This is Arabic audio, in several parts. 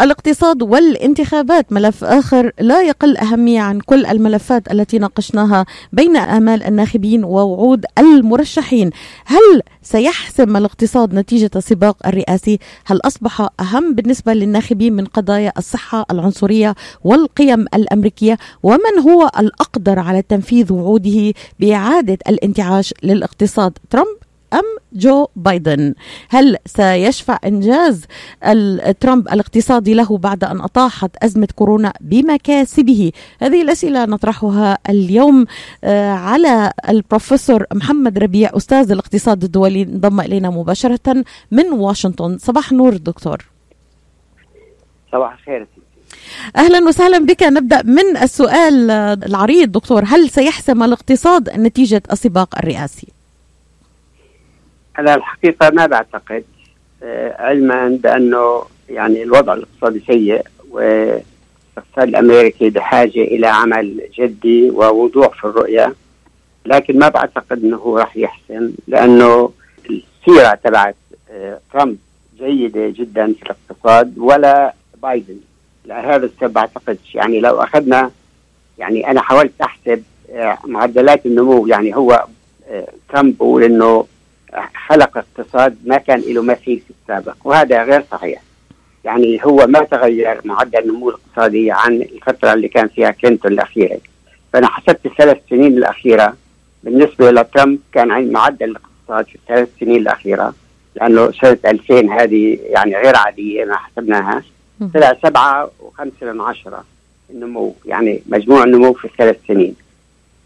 الاقتصاد والانتخابات. ملف آخر لا يقل أهمية عن كل الملفات التي ناقشناها بين آمال الناخبين ووعود المرشحين. هل سيحسم الاقتصاد نتيجة السباق الرئاسي؟ هل أصبح أهم بالنسبة للناخبين من قضايا الصحة العنصرية والقيم الأمريكية؟ ومن هو الأقدر على تنفيذ وعوده بإعادة الانتعاش للاقتصاد؟ ترامب أم جو بايدن؟ هل سيشفع إنجاز ترامب الاقتصادي له بعد أن أطاحت أزمة كورونا بمكاسبه؟ هذه الأسئلة نطرحها اليوم آه، على البروفيسور محمد ربيع أستاذ الاقتصاد الدولي. انضم إلينا مباشرة من واشنطن. صباح النور دكتور. صباح الخير أهلا وسهلا بك. نبدأ من السؤال العريض دكتور. هل سيحسم الاقتصاد نتيجة السباق الرئاسي؟ أنا الحقيقة ما بعتقد آه، علما بأنه يعني الوضع الاقتصادي سيء والاقتصاد الأمريكي بحاجة إلى عمل جدي ووضوح في الرؤية لكن ما بعتقد أنه راح يحسن لأنه السيرة تبعت آه، ترامب جيدة جدا في الاقتصاد ولا بايدن. لهذا السبب بعتقد يعني لو أخذنا يعني أنا حاولت أحسب آه، معدلات النمو يعني هو ترامب بيقول إنه خلق اقتصاد ما كان له مثيل في السابق وهذا غير صحيح. يعني هو ما تغير معدل النمو الاقتصادي عن الفترة اللي كان فيها كلينتون الأخيرة. فأنا حسبت الثلاث سنين الأخيرة بالنسبة لترامب كان عن معدل الاقتصاد في الثلاث سنين الأخيرة لأنه سنة 2000 هذه يعني غير عادية ما حسبناها. طلع سبعة وخمسة من عشرة النمو يعني مجموع النمو في الثلاث سنين.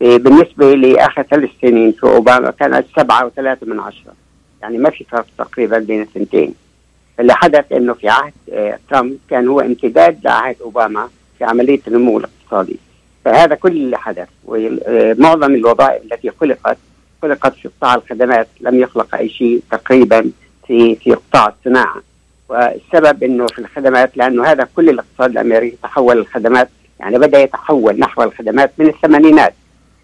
بالنسبة لآخر ثلاث سنين في أوباما كانت سبعة وثلاثة من عشرة. يعني ما في فرق تقريبا بين الثنتين. اللي حدث إنه في عهد آه، ترامب كان هو امتداد لعهد أوباما في عملية النمو الاقتصادي. فهذا كل اللي حدث ومعظم الوظائف التي خلقت خلقت في قطاع الخدمات لم يخلق أي شيء تقريبا في في قطاع الصناعة. والسبب إنه في الخدمات لأنه هذا كل الاقتصاد الأمريكي تحول الخدمات يعني بدأ يتحول نحو الخدمات من الثمانينات.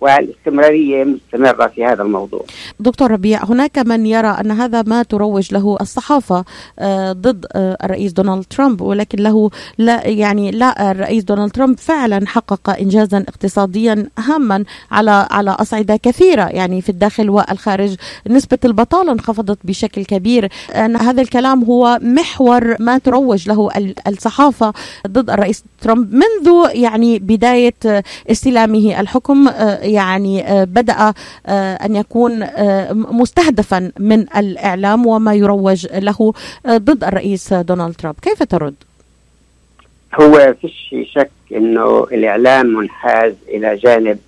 والاستمرارية مستمرة في هذا الموضوع. دكتور ربيع هناك من يرى أن هذا ما تروج له الصحافة آه، ضد آه، الرئيس دونالد ترامب ولكن له لا يعني لا الرئيس دونالد ترامب فعلا حقق انجازا اقتصاديا هاما على على أصعدة كثيرة يعني في الداخل والخارج نسبة البطالة انخفضت بشكل كبير أن هذا الكلام هو محور ما تروج له الصحافة ضد الرئيس ترامب منذ يعني بداية استلامه الحكم آه، يعني آه، بدأ آه، أن يكون آه، مستهدفا من الإعلام وما يروج له ضد الرئيس دونالد ترامب. كيف ترد؟ هو فيش شك إنه الإعلام منحاز إلى جانب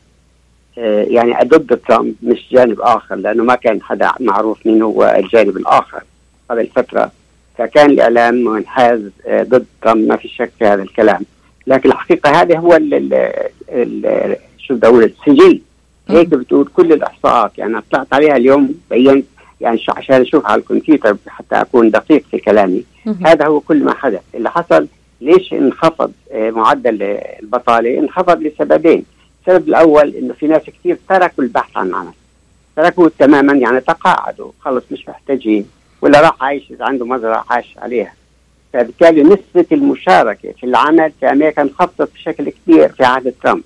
يعني ضد ترامب مش جانب آخر لأنه ما كان حدا معروف مين هو الجانب الآخر قبل فترة. فكان الإعلام منحاز ضد ترامب ما في شك في هذا الكلام. لكن الحقيقة هذا هو ال ال شو بدي أقول السجل. هيك بتقول كل الإحصاءات. يعني طلعت عليها اليوم بينت يعني عشان أشوف على الكمبيوتر حتى أكون دقيق في كلامي. هذا هو كل ما حدث. اللي حصل ليش انخفض آه، معدل البطالة؟ انخفض لسببين. السبب الأول إنه في ناس كثير تركوا البحث عن عمل. تركوه تماما يعني تقاعدوا. خلص مش محتاجين. ولا راح عايش إذا عنده مزرعة عاش عليها. فبالتالي نسبة المشاركة في العمل في أمريكا انخفضت بشكل كبير في عهد ترامب.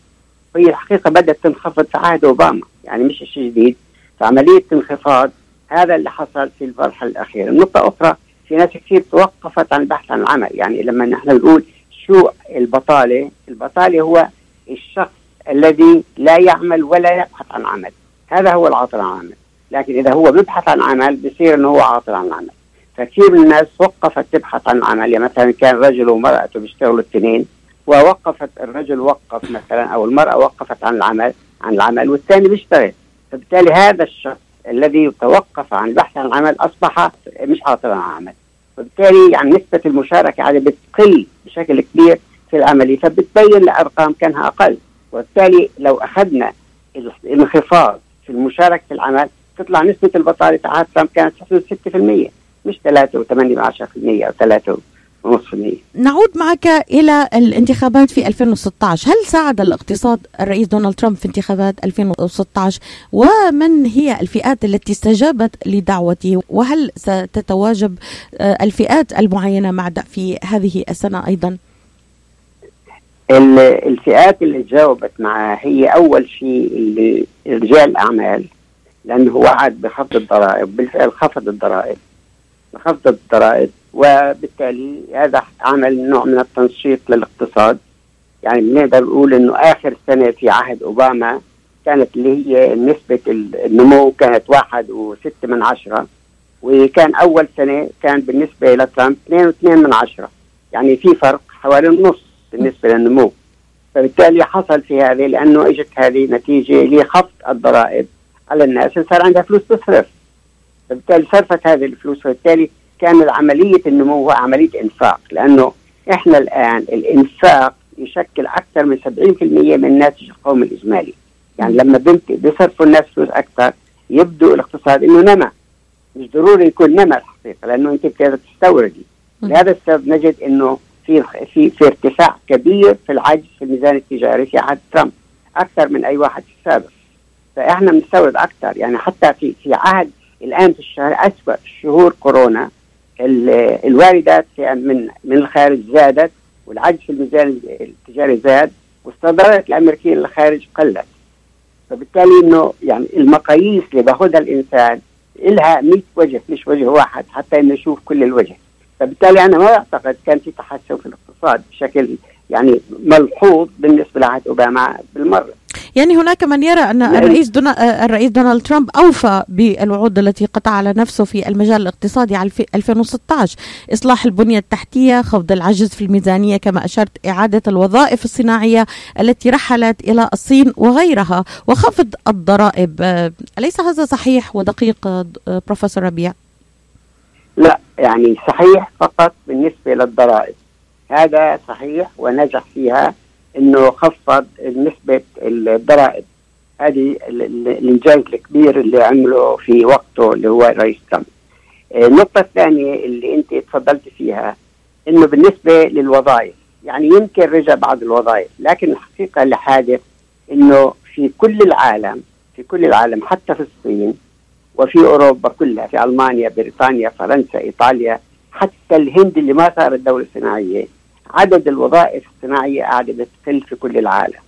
وهي الحقيقة بدأت تنخفض في عهد أوباما يعني مش شيء جديد. فعملية انخفاض هذا اللي حصل في المرحله الأخيرة، النقطه أخرى في ناس كثير توقفت عن البحث عن العمل، يعني لما نحن بنقول شو البطالة؟ البطالة هو الشخص الذي لا يعمل ولا يبحث عن عمل، هذا هو العاطل عن العمل، لكن إذا هو بيبحث عن عمل بصير إنه هو عاطل عن العمل، فكثير من الناس وقفت تبحث عن عمل، يعني مثلا كان رجل ومرأته بيشتغلوا الاثنين. ووقفت الرجل وقف مثلا أو المرأة وقفت عن العمل عن العمل والثاني بيشتغل. فبالتالي هذا الشخص الذي توقف عن البحث عن العمل أصبح مش عاطلا عن العمل. وبالتالي يعني نسبة المشاركة عليه بتقل بشكل كبير في العملية فبتبين الأرقام كانها أقل. وبالتالي لو أخذنا الانخفاض في المشاركة في العمل تطلع نسبة البطالة تاعت كانت 6% مش 3 و8 أو 3 ونص المية نعود معك إلى الانتخابات في 2016 هل ساعد الاقتصاد الرئيس دونالد ترامب في انتخابات 2016 ومن هي الفئات التي استجابت لدعوته؟ وهل ستتواجب آه، الفئات المعينة مع في هذه السنة أيضا؟ الفئات اللي جاوبت معاه هي أول شيء اللي رجال الأعمال لأنه وعد بخفض الضرائب. بالفعل خفض الضرائب. خفض الضرائب وبالتالي هذا عمل نوع من التنشيط للاقتصاد. يعني بنقدر نقول إنه آخر سنة في عهد أوباما كانت اللي هي نسبة النمو كانت واحد وستة من عشرة وكان أول سنة كان بالنسبة لترامب اثنين واثنين من عشرة. يعني في فرق حوالي النص بالنسبة للنمو. فبالتالي حصل في هذه لأنه إجت هذه نتيجة لخفض الضرائب على الناس اللي صار عندها فلوس تصرف فبالتالي صرفت هذه الفلوس فبالتالي كان عملية النمو هو عملية إنفاق لأنه إحنا الآن الإنفاق يشكل أكثر من 70% من الناتج القومي الإجمالي. يعني لما بيصرفوا الناس فلوس أكثر يبدو الاقتصاد إنه نمى. مش ضروري يكون نمى الحقيقة لأنه أنت بتقدر تستوردي. لهذا السبب نجد إنه في في في ارتفاع كبير في العجز في الميزان التجاري في عهد ترامب أكثر من أي واحد السابق. فإحنا بنستورد أكثر. يعني حتى في في عهد الآن في الشهر أسوأ شهور كورونا. الواردات من من الخارج زادت والعجز في الميزان التجاري زاد والصادرات الامريكيه للخارج قلت. فبالتالي إنه يعني المقاييس اللي باخذها الإنسان لها 100 وجه مش وجه واحد حتى إنه يشوف كل الوجه. فبالتالي أنا ما أعتقد كان في تحسن في الاقتصاد بشكل يعني ملحوظ بالنسبة لعهد أوباما بالمرة. يعني هناك من يرى أن الرئيس دونا الرئيس دونالد ترامب أوفى بالوعود التي قطع على نفسه في المجال الاقتصادي على 2016 إصلاح البنية التحتية خفض العجز في الميزانية كما أشرت إعادة الوظائف الصناعية التي رحلت إلى الصين وغيرها وخفض الضرائب. أليس هذا صحيح ودقيق بروفيسور ربيع؟ لا يعني صحيح فقط بالنسبة للضرائب. هذا صحيح ونجح فيها إنه خفض نسبة الضرائب هذه الإنجاز الكبير اللي عمله في وقته اللي هو الرئيس ترامب. النقطة الثانية اللي أنت تفضلت فيها إنه بالنسبة للوظائف يعني يمكن رجع بعض الوظائف لكن الحقيقة اللي حادث إنه في كل العالم في كل العالم حتى في الصين وفي أوروبا كلها في ألمانيا بريطانيا فرنسا إيطاليا حتى الهند اللي ما صارت دولة صناعية عدد الوظائف الصناعية قاعدة بتقل في كل العالم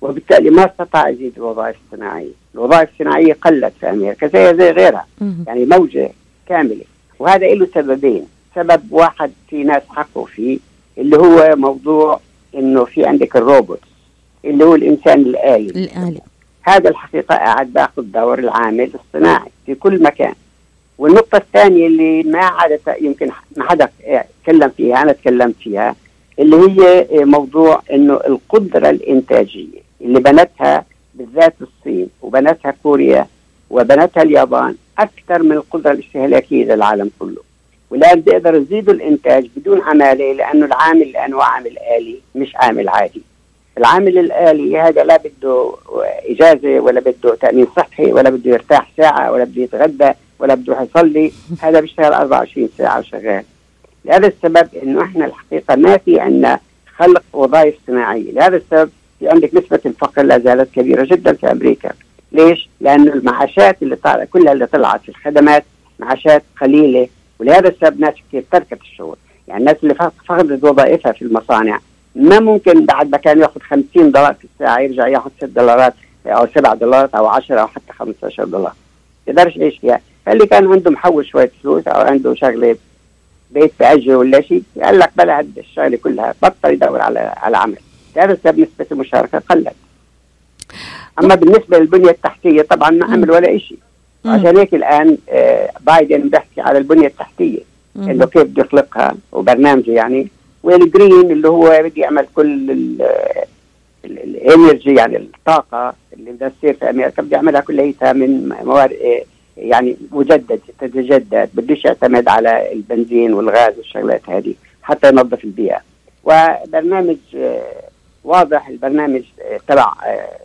وبالتالي ما استطاع يزيد الوظائف الصناعية. الوظائف الصناعية قلت في أمريكا زي زي غيرها يعني موجة كاملة. وهذا له سببين. سبب واحد في ناس حكوا فيه اللي هو موضوع إنه في عندك الروبوت اللي هو الإنسان الآلي. الآلي. هذا الحقيقة قاعد بآخذ دور العامل الصناعي في كل مكان. والنقطة الثانية اللي ما عادت يمكن ما حدا تكلم فيها أنا تكلمت فيها اللي هي موضوع إنه القدرة الإنتاجية اللي بنتها بالذات الصين وبنتها كوريا وبنتها اليابان أكثر من القدرة الاستهلاكية للعالم كله. والآن بيقدروا يزيدوا الإنتاج بدون عماله لأنه العامل لأنه عامل آلي مش عامل عادي. العامل الآلي هذا لا بده إجازة ولا بده تأمين صحي ولا بده يرتاح ساعة ولا بده يتغدى ولا بده يصلي. هذا بيشتغل 24 ساعة وشغال. لهذا السبب إنه إحنا الحقيقة ما في عندنا خلق وظائف صناعيه، لهذا السبب في عندك نسبة الفقر لا زالت كبيرة جدا في أمريكا. ليش؟ لأنه المعاشات اللي طالعة كلها اللي طلعت في الخدمات معاشات قليلة ولهذا السبب ناس كثير تركت الشغل، يعني الناس اللي فقدت وظائفها في المصانع ما ممكن بعد ما كان يأخذ 50 دولار في الساعة يرجع يأخذ 6 دولارات أو 7 دولارات أو 10 أو حتى 15 دولار. يقدرش يعيش فيها، فاللي كان عنده محول شوية فلوس أو عنده شغلة بيت بأجر ولا شيء قال لك بلا الشغلة كلها بطل يدور على على عمل. هذا السبب نسبة المشاركة؟ قلت. أما بالنسبة للبنية التحتية طبعا ما عمل ولا شيء عشان هيك الآن آه، بايدن بيحكي على البنية التحتية إنه كيف بده يخلقها وبرنامجه يعني. وال green اللي هو بده يعمل كل ال energy يعني الطاقة اللي بدها تصير في أمريكا بده يعملها كلها من موارد آه، يعني مجدد تتجدد. بديش يعتمد على البنزين والغاز والشغلات هذه حتى ينظف البيئة. وبرنامج آه، واضح البرنامج آه، تبع آه،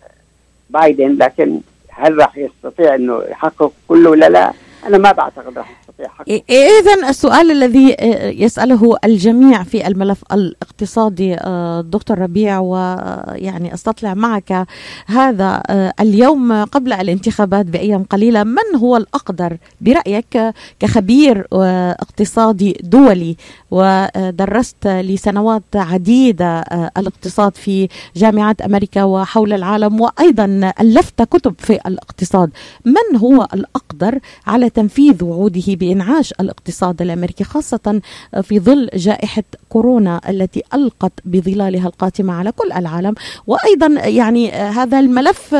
بايدن لكن هل راح يستطيع إنه يحقق كله؟ ولا لا؟ أنا ما بعتقد راح يستطيع اذا السؤال الذي يسأله الجميع في الملف الاقتصادي دكتور ربيع ويعني أستطلع معك هذا اليوم قبل الانتخابات بأيام قليلة من هو الأقدر برأيك كخبير اقتصادي دولي؟ ودرست لسنوات عديدة الاقتصاد في جامعات أمريكا وحول العالم وأيضا ألفت كتب في الاقتصاد. من هو الأقدر على تنفيذ وعوده بإنعاش الاقتصاد الأمريكي خاصة في ظل جائحة كورونا التي ألقت بظلالها القاتمة على كل العالم. وأيضا يعني هذا الملف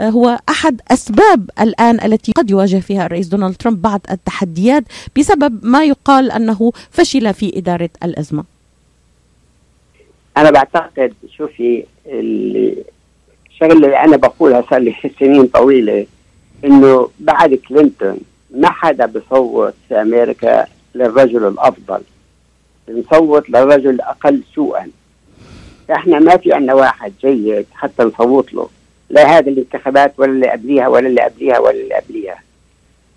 هو أحد أسباب الآن التي قد يواجه فيها الرئيس دونالد ترامب بعض التحديات بسبب ما يقال أنه فشل في إدارة الأزمة. أنا بعتقد شوفي الشغله اللي أنا بقولها صار لي سنين طويلة إنه بعد كلينتون ما حدا بصوت في أمريكا للرجل الأفضل. بنصوت للرجل الأقل سوءا. إحنا ما في عندنا واحد جيد حتى نصوت له. لا هذه الانتخابات ولا اللي قبليها ولا اللي قبليها ولا اللي قبليها.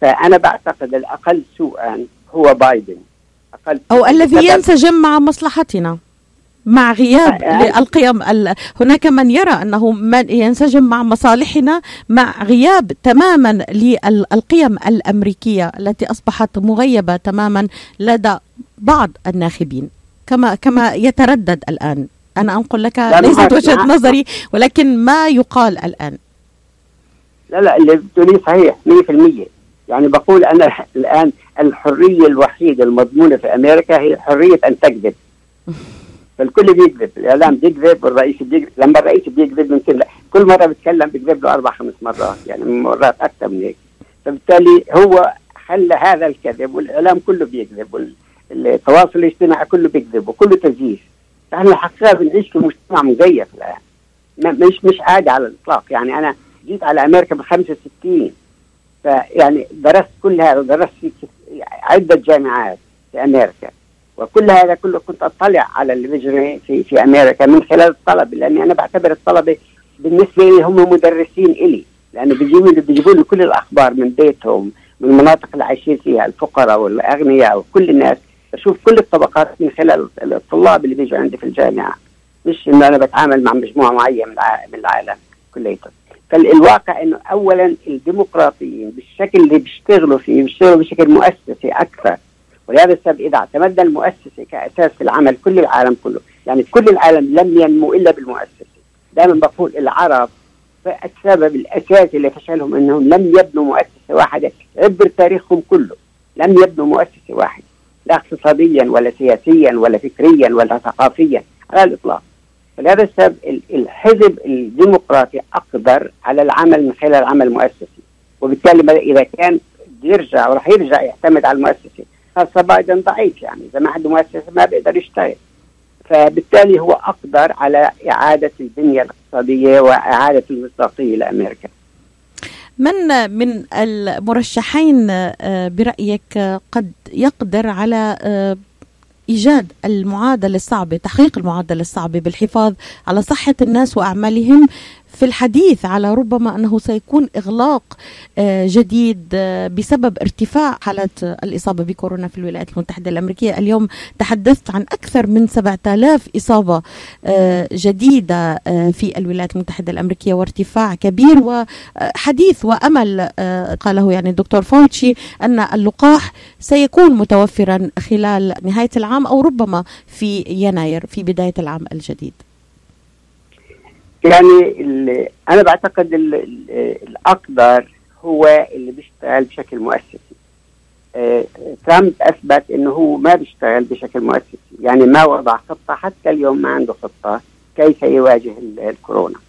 فأنا بعتقد الأقل سوءا هو بايدن. أقل أو الذي ينسجم مع مصلحتنا. مع غياب. القيم هناك من يرى أنه من ينسجم مع مصالحنا مع غياب تماما للقيم الأمريكية التي أصبحت مغيبة تماما لدى بعض الناخبين. كما كما يتردد الآن. أنا أنقل لك ليست وجهة نظري ولكن ما يقال الآن؟ لا لا اللي بتقوليه صحيح 100% يعني بقول أنا الآن الحرية الوحيدة المضمونة في أمريكا هي حرية أن تكذب. فالكل بيكذب الإعلام بيكذب والرئيس بيكذب لما الرئيس بيكذب يمكن كل مرة بيتكلم بيكذب له أربع خمس مرات يعني مرات أكثر من هيك. فبالتالي هو خلى هذا الكذب والإعلام كله بيكذب والتواصل الاجتماعي كله بيكذب وكله تزييف. نحن الحقيقة بنعيش في مجتمع مزيف الآن. مش مش عادي على الإطلاق. يعني أنا جيت على أمريكا ب 65 فيعني درست كل هذا درست في عدة جامعات في أمريكا. وكل هذا كله كنت أطلع على اللي بيجري في في أمريكا من خلال الطلبه لأني أنا بعتبر الطلبه بالنسبة لي هم مدرسين إلي لأنه بيجيبوا لي بيجيبوا لي كل الأخبار من بيتهم من المناطق اللي عايشين فيها الفقراء والأغنياء وكل الناس. بشوف كل الطبقات من خلال الطلاب اللي بيجوا عندي في الجامعة. مش إنه أنا بتعامل مع مجموعة معينة من العالم كليته فالواقع إنه اولا الديمقراطيين بالشكل اللي بيشتغلوا فيه بيشتغلوا بشكل مؤسسي أكثر ولهذا السبب إذا اعتمدنا المؤسسة كأساس في العمل كل العالم كله يعني كل العالم لم ينمو إلا بالمؤسسة. دائما بقول العرب السبب الأساسي لفشلهم أنهم لم يبنوا مؤسسة واحدة عبر تاريخهم كله لم يبنوا مؤسسة واحدة لا اقتصاديا ولا سياسيا ولا فكريا ولا ثقافيا على الإطلاق. فلهذا السبب الحزب الديمقراطي أقدر على العمل من خلال العمل المؤسسي وبالتالي إذا كان يرجع وراح يرجع يعتمد على المؤسسة خاصة بايدن ضعيف يعني. إذا ما عنده مؤسسة ما بيقدر يشتغل فبالتالي هو أقدر على إعادة البنية الاقتصادية وإعادة المصداقية لأمريكا. من من المرشحين آه، برأيك قد يقدر على آه، إيجاد المعادلة الصعبة تحقيق المعادلة الصعبة بالحفاظ على صحة الناس وأعمالهم في الحديث على ربما أنه سيكون إغلاق آه، جديد آه، بسبب ارتفاع حالات الإصابة بكورونا في الولايات المتحدة الأمريكية، اليوم تحدثت عن أكثر من 7000 إصابة آه، جديدة في الولايات المتحدة الأمريكية وارتفاع كبير وحديث وأمل قاله يعني الدكتور فوتشي أن اللقاح سيكون متوفرا خلال نهاية العام أو ربما في يناير في بداية العام الجديد. يعني أنا بعتقد الاقدر هو اللي بيشتغل بشكل مؤسسي. آه، ترامب أثبت إنه هو ما بيشتغل بشكل مؤسسي. يعني ما وضع خطة حتى اليوم ما عنده خطة كيف يواجه الكورونا.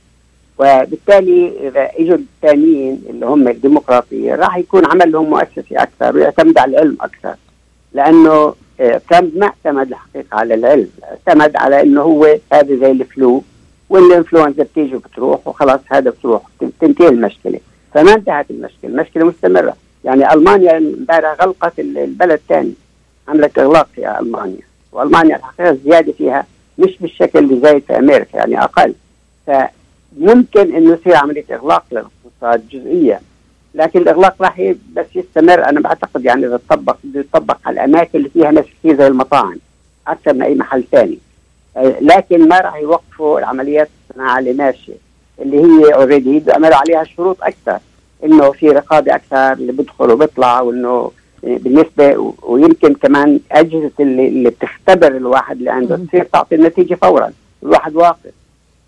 وبالتالي إذا إجوا الثانيين اللي هم الديمقراطيه راح يكون عملهم مؤسسي أكثر ويعتمد على العلم أكثر. لأنه آه، ترامب ما اعتمد الحقيقة على العلم اعتمد على إنه هو هذا زي الفلو. والإنفلونزا بتيجي وبتروح وخلاص هذا بتروح. تنتهي المشكلة. فما انتهت المشكلة. المشكلة مستمرة. يعني ألمانيا امبارح غلقت البلد ثاني عملت إغلاق في ألمانيا. وألمانيا الحقيقة الزياده فيها مش بالشكل اللي زايد في أمريكا يعني أقل. فممكن إنه يصير عملية إغلاق للإقتصاد جزئيا لكن الإغلاق راح بس يستمر. أنا بعتقد يعني إذا تطبق يطبق على الأماكن اللي فيها ناس كثير زي المطاعم. أكثر من أي محل ثاني. لكن ما راح يوقفوا العمليات الصناعة اللي ماشية اللي هي اوريدي بيعملوا عليها شروط أكثر إنه في رقابة أكثر اللي بيدخل وبيطلع وإنه بالنسبة ويمكن كمان أجهزة اللي, اللي بتختبر الواحد اللي عنده تصير تعطي النتيجة فورا الواحد واقف.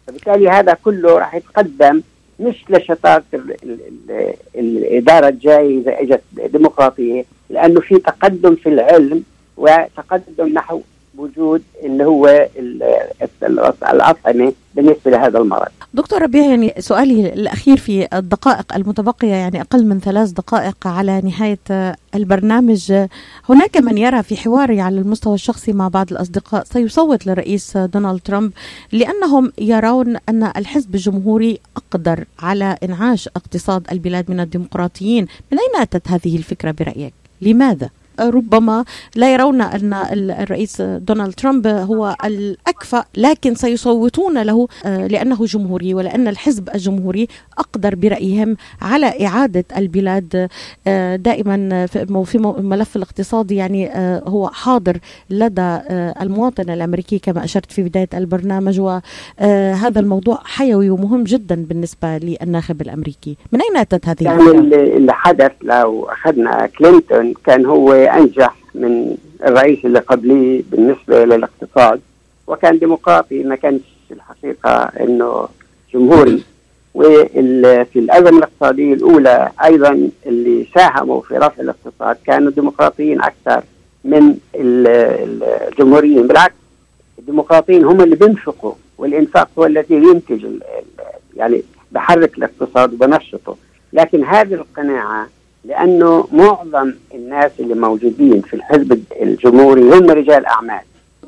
فبالتالي هذا كله راح يتقدم مش لشطارة الإدارة الجاية إذا إجت ديمقراطية لأنه في تقدم في العلم وتقدم نحو وجود اللي هو الاطعمه بالنسبة لهذا المرض. دكتور ربيع يعني سؤالي الأخير في الدقائق المتبقية يعني أقل من ثلاث دقائق على نهاية البرنامج هناك من يرى في حواري على المستوى الشخصي مع بعض الأصدقاء سيصوت للرئيس دونالد ترامب لأنهم يرون أن الحزب الجمهوري أقدر على إنعاش اقتصاد البلاد من الديمقراطيين، من أين أتت هذه الفكرة برأيك؟ لماذا؟ ربما لا يرون أن الرئيس دونالد ترامب هو الأكفأ لكن سيصوتون له آه، لأنه جمهوري ولأن الحزب الجمهوري أقدر برأيهم على إعادة البلاد آه، دائما في الملف الاقتصادي يعني آه، هو حاضر لدى المواطن الأمريكي كما أشرت في بداية البرنامج وهذا الموضوع حيوي ومهم جدا بالنسبة للناخب الأمريكي. من أين أتت هذه يعني اللي حدث لو أخذنا كلينتون كان هو أنجح من الرئيس اللي قبليه بالنسبة للاقتصاد وكان ديمقراطي ما كانش الحقيقة أنه جمهوري. وفي الأزمة الاقتصادية الأولى أيضا اللي ساهموا في رفع الاقتصاد كانوا ديمقراطيين أكثر من الجمهوريين. بالعكس الديمقراطيين هم اللي بينفقوا والإنفاق هو الذي ينتج يعني بحرك الاقتصاد وبنشطه. لكن هذه القناعة لأنه معظم الناس اللي موجودين في الحزب الجمهوري هم رجال أعمال.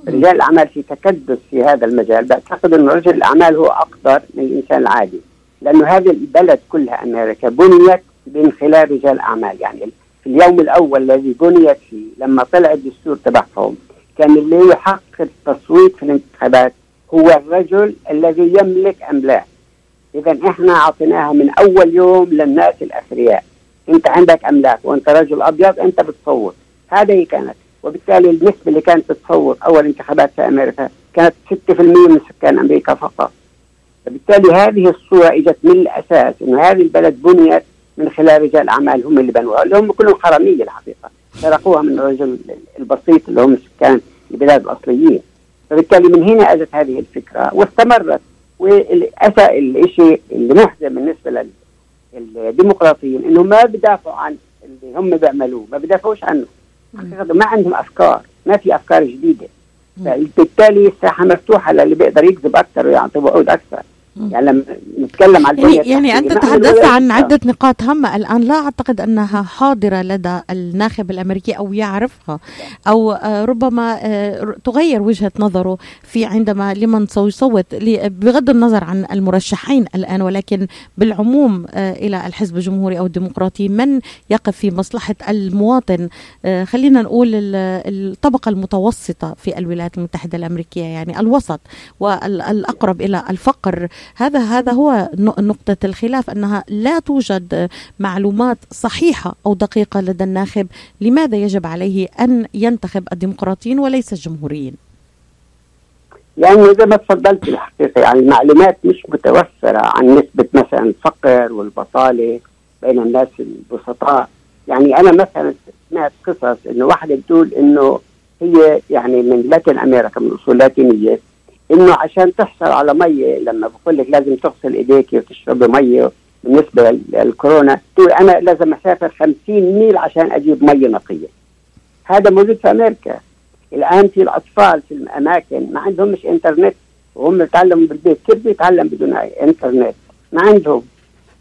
رجال الأعمال في تكدس في هذا المجال بعتقد انه رجل الأعمال هو أقدر من الإنسان العادي. لأنه هذه البلد كلها أمريكا بنيت من خلال رجال أعمال. يعني في اليوم الأول الذي بنيت فيه لما طلع الدستور تبعهم كان اللي يحقق التصويت في الانتخابات هو الرجل الذي يملك أملاك. اذا إحنا أعطيناها من أول يوم للناس الأثرياء. انت عندك املاك وانت رجل ابيض انت بتصوت هذه كانت وبالتالي النسبة اللي كانت بتصوت أول انتخابات في أمريكا كانت 6% من سكان أمريكا فقط. فبالتالي هذه الصورة إجت من الأساس إنه هذه البلد بنيت من خلال رجال اعمال هم اللي بنوها اللي هم كلهم حرامية الحقيقة. سرقوها من الرجل البسيط اللي هم سكان البلاد الأصليين. فبالتالي من هنا أجت هذه الفكرة واستمرت. والاسى الشيء اللي محزن بالنسبة الديمقراطيين انهم ما بدافعوا عن اللي هم بيعملوه ما بدافعوش عنه. ما عندهم أفكار ما في أفكار جديدة. فبالتالي الساحة مفتوحة للي بيقدر يكذب أكثر ويعطي وعود أكثر. يعني لما نتكلم عن يعني, يعني أنت تحدثت عن عدة نقاط هامة. الآن لا أعتقد أنها حاضرة لدى الناخب الأمريكي أو يعرفها أو آه، ربما آه، تغير وجهة نظره في عندما لمن سيصوت بغض النظر عن المرشحين الآن ولكن بالعموم آه، إلى الحزب الجمهوري أو الديمقراطي من يقف في مصلحة المواطن؟ خلينا نقول الطبقة المتوسطة في الولايات المتحدة الأمريكية يعني الوسط والأقرب إلى الفقر. هذا هذا هو نقطة الخلاف أنها لا توجد معلومات صحيحة أو دقيقة لدى الناخب لماذا يجب عليه أن ينتخب الديمقراطيين وليس الجمهوريين؟ يعني زي ما تفضلت الحقيقة يعني المعلومات مش متوفرة عن نسبة مثلا الفقر والبطالة بين الناس البسطاء. يعني أنا مثلا سمعت قصص إنه واحدة بتقول إنه هي يعني من لاتين أمريكا من أصول لاتينية إنه عشان تحصل على مية لما بقول لك لازم تغسل إيديك وتشرب مية بالنسبة للكورونا تقول أنا لازم أسافر 50 ميل عشان أجيب مية نقية. هذا موجود في أمريكا. الآن في الأطفال في الأماكن ما عندهمش إنترنت وهم يتعلموا بالبيت. كيف بيتعلم بدون إنترنت؟ ما عندهم.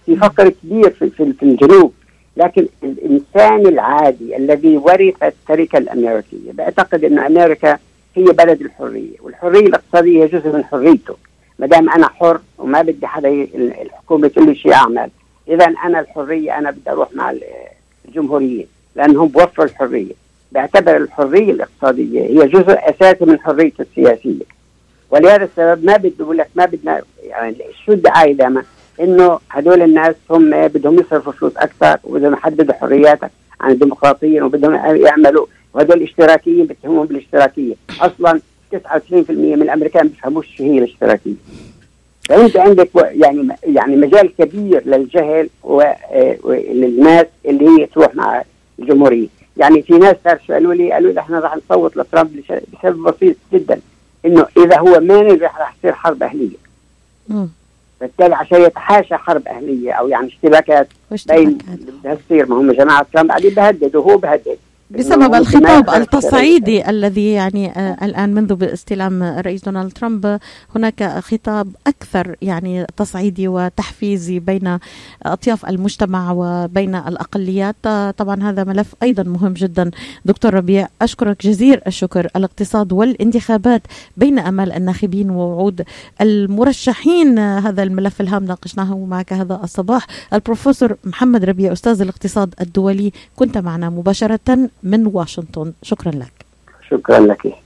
في فقر كبير في, في, في الجنوب. لكن الإنسان العادي الذي ورث التركة الأمريكية بيعتقد إن أمريكا هي بلد الحرية والحرية الاقتصادية هي جزء من حريته. ما دام أنا حر وما بدي حدا الحكومة تقول لي شيء أعمل. اذا أنا الحرية أنا بدي أروح مع الجمهوريين لأنهم بوفروا الحرية. بعتبر الحرية الاقتصادية هي جزء أساسي من حريته السياسية. ولهذا السبب ما بدي أقول لك ما بدنا يعني شو الدعاية دائما؟ إنه هدول الناس هم بدهم يصرفوا فلوس أكثر وبدهم يحددوا حرياتك عن الديمقراطيين وبدهم يعملوا وهدول الاشتراكيين بيتهمون بالاشتراكية. أصلا 99% من الأمريكان بيفهموش شو هي الاشتراكية. فأنت عندك يعني يعني مجال كبير للجهل وللناس اللي هي تروح مع الجمهورية. يعني في ناس صار قالوا لي قالوا لي إحنا راح نصوت لترامب بسبب بسيط جدا إنه إذا هو ما نجح راح تصير حرب أهلية؟ بالتالي عشان يتحاشى حرب أهلية أو يعني اشتباكات بين بدها تصير ما هم جماعة ترامب قاعدين بهددوا وهو بهدد. بسبب الخطاب التصعيدي الذي يعني آه الآن منذ استلام الرئيس دونالد ترامب هناك خطاب أكثر يعني تصعيدي وتحفيزي بين أطياف المجتمع وبين الأقليات. آه طبعا هذا ملف أيضا مهم جدا. دكتور ربيع أشكرك جزيل الشكر. الاقتصاد والانتخابات بين أمال الناخبين ووعود المرشحين. آه هذا الملف الهام ناقشناه معك هذا الصباح. البروفيسور محمد ربيع أستاذ الاقتصاد الدولي كنت معنا مباشرة. من واشنطن. شكرا لك. شكرا لك.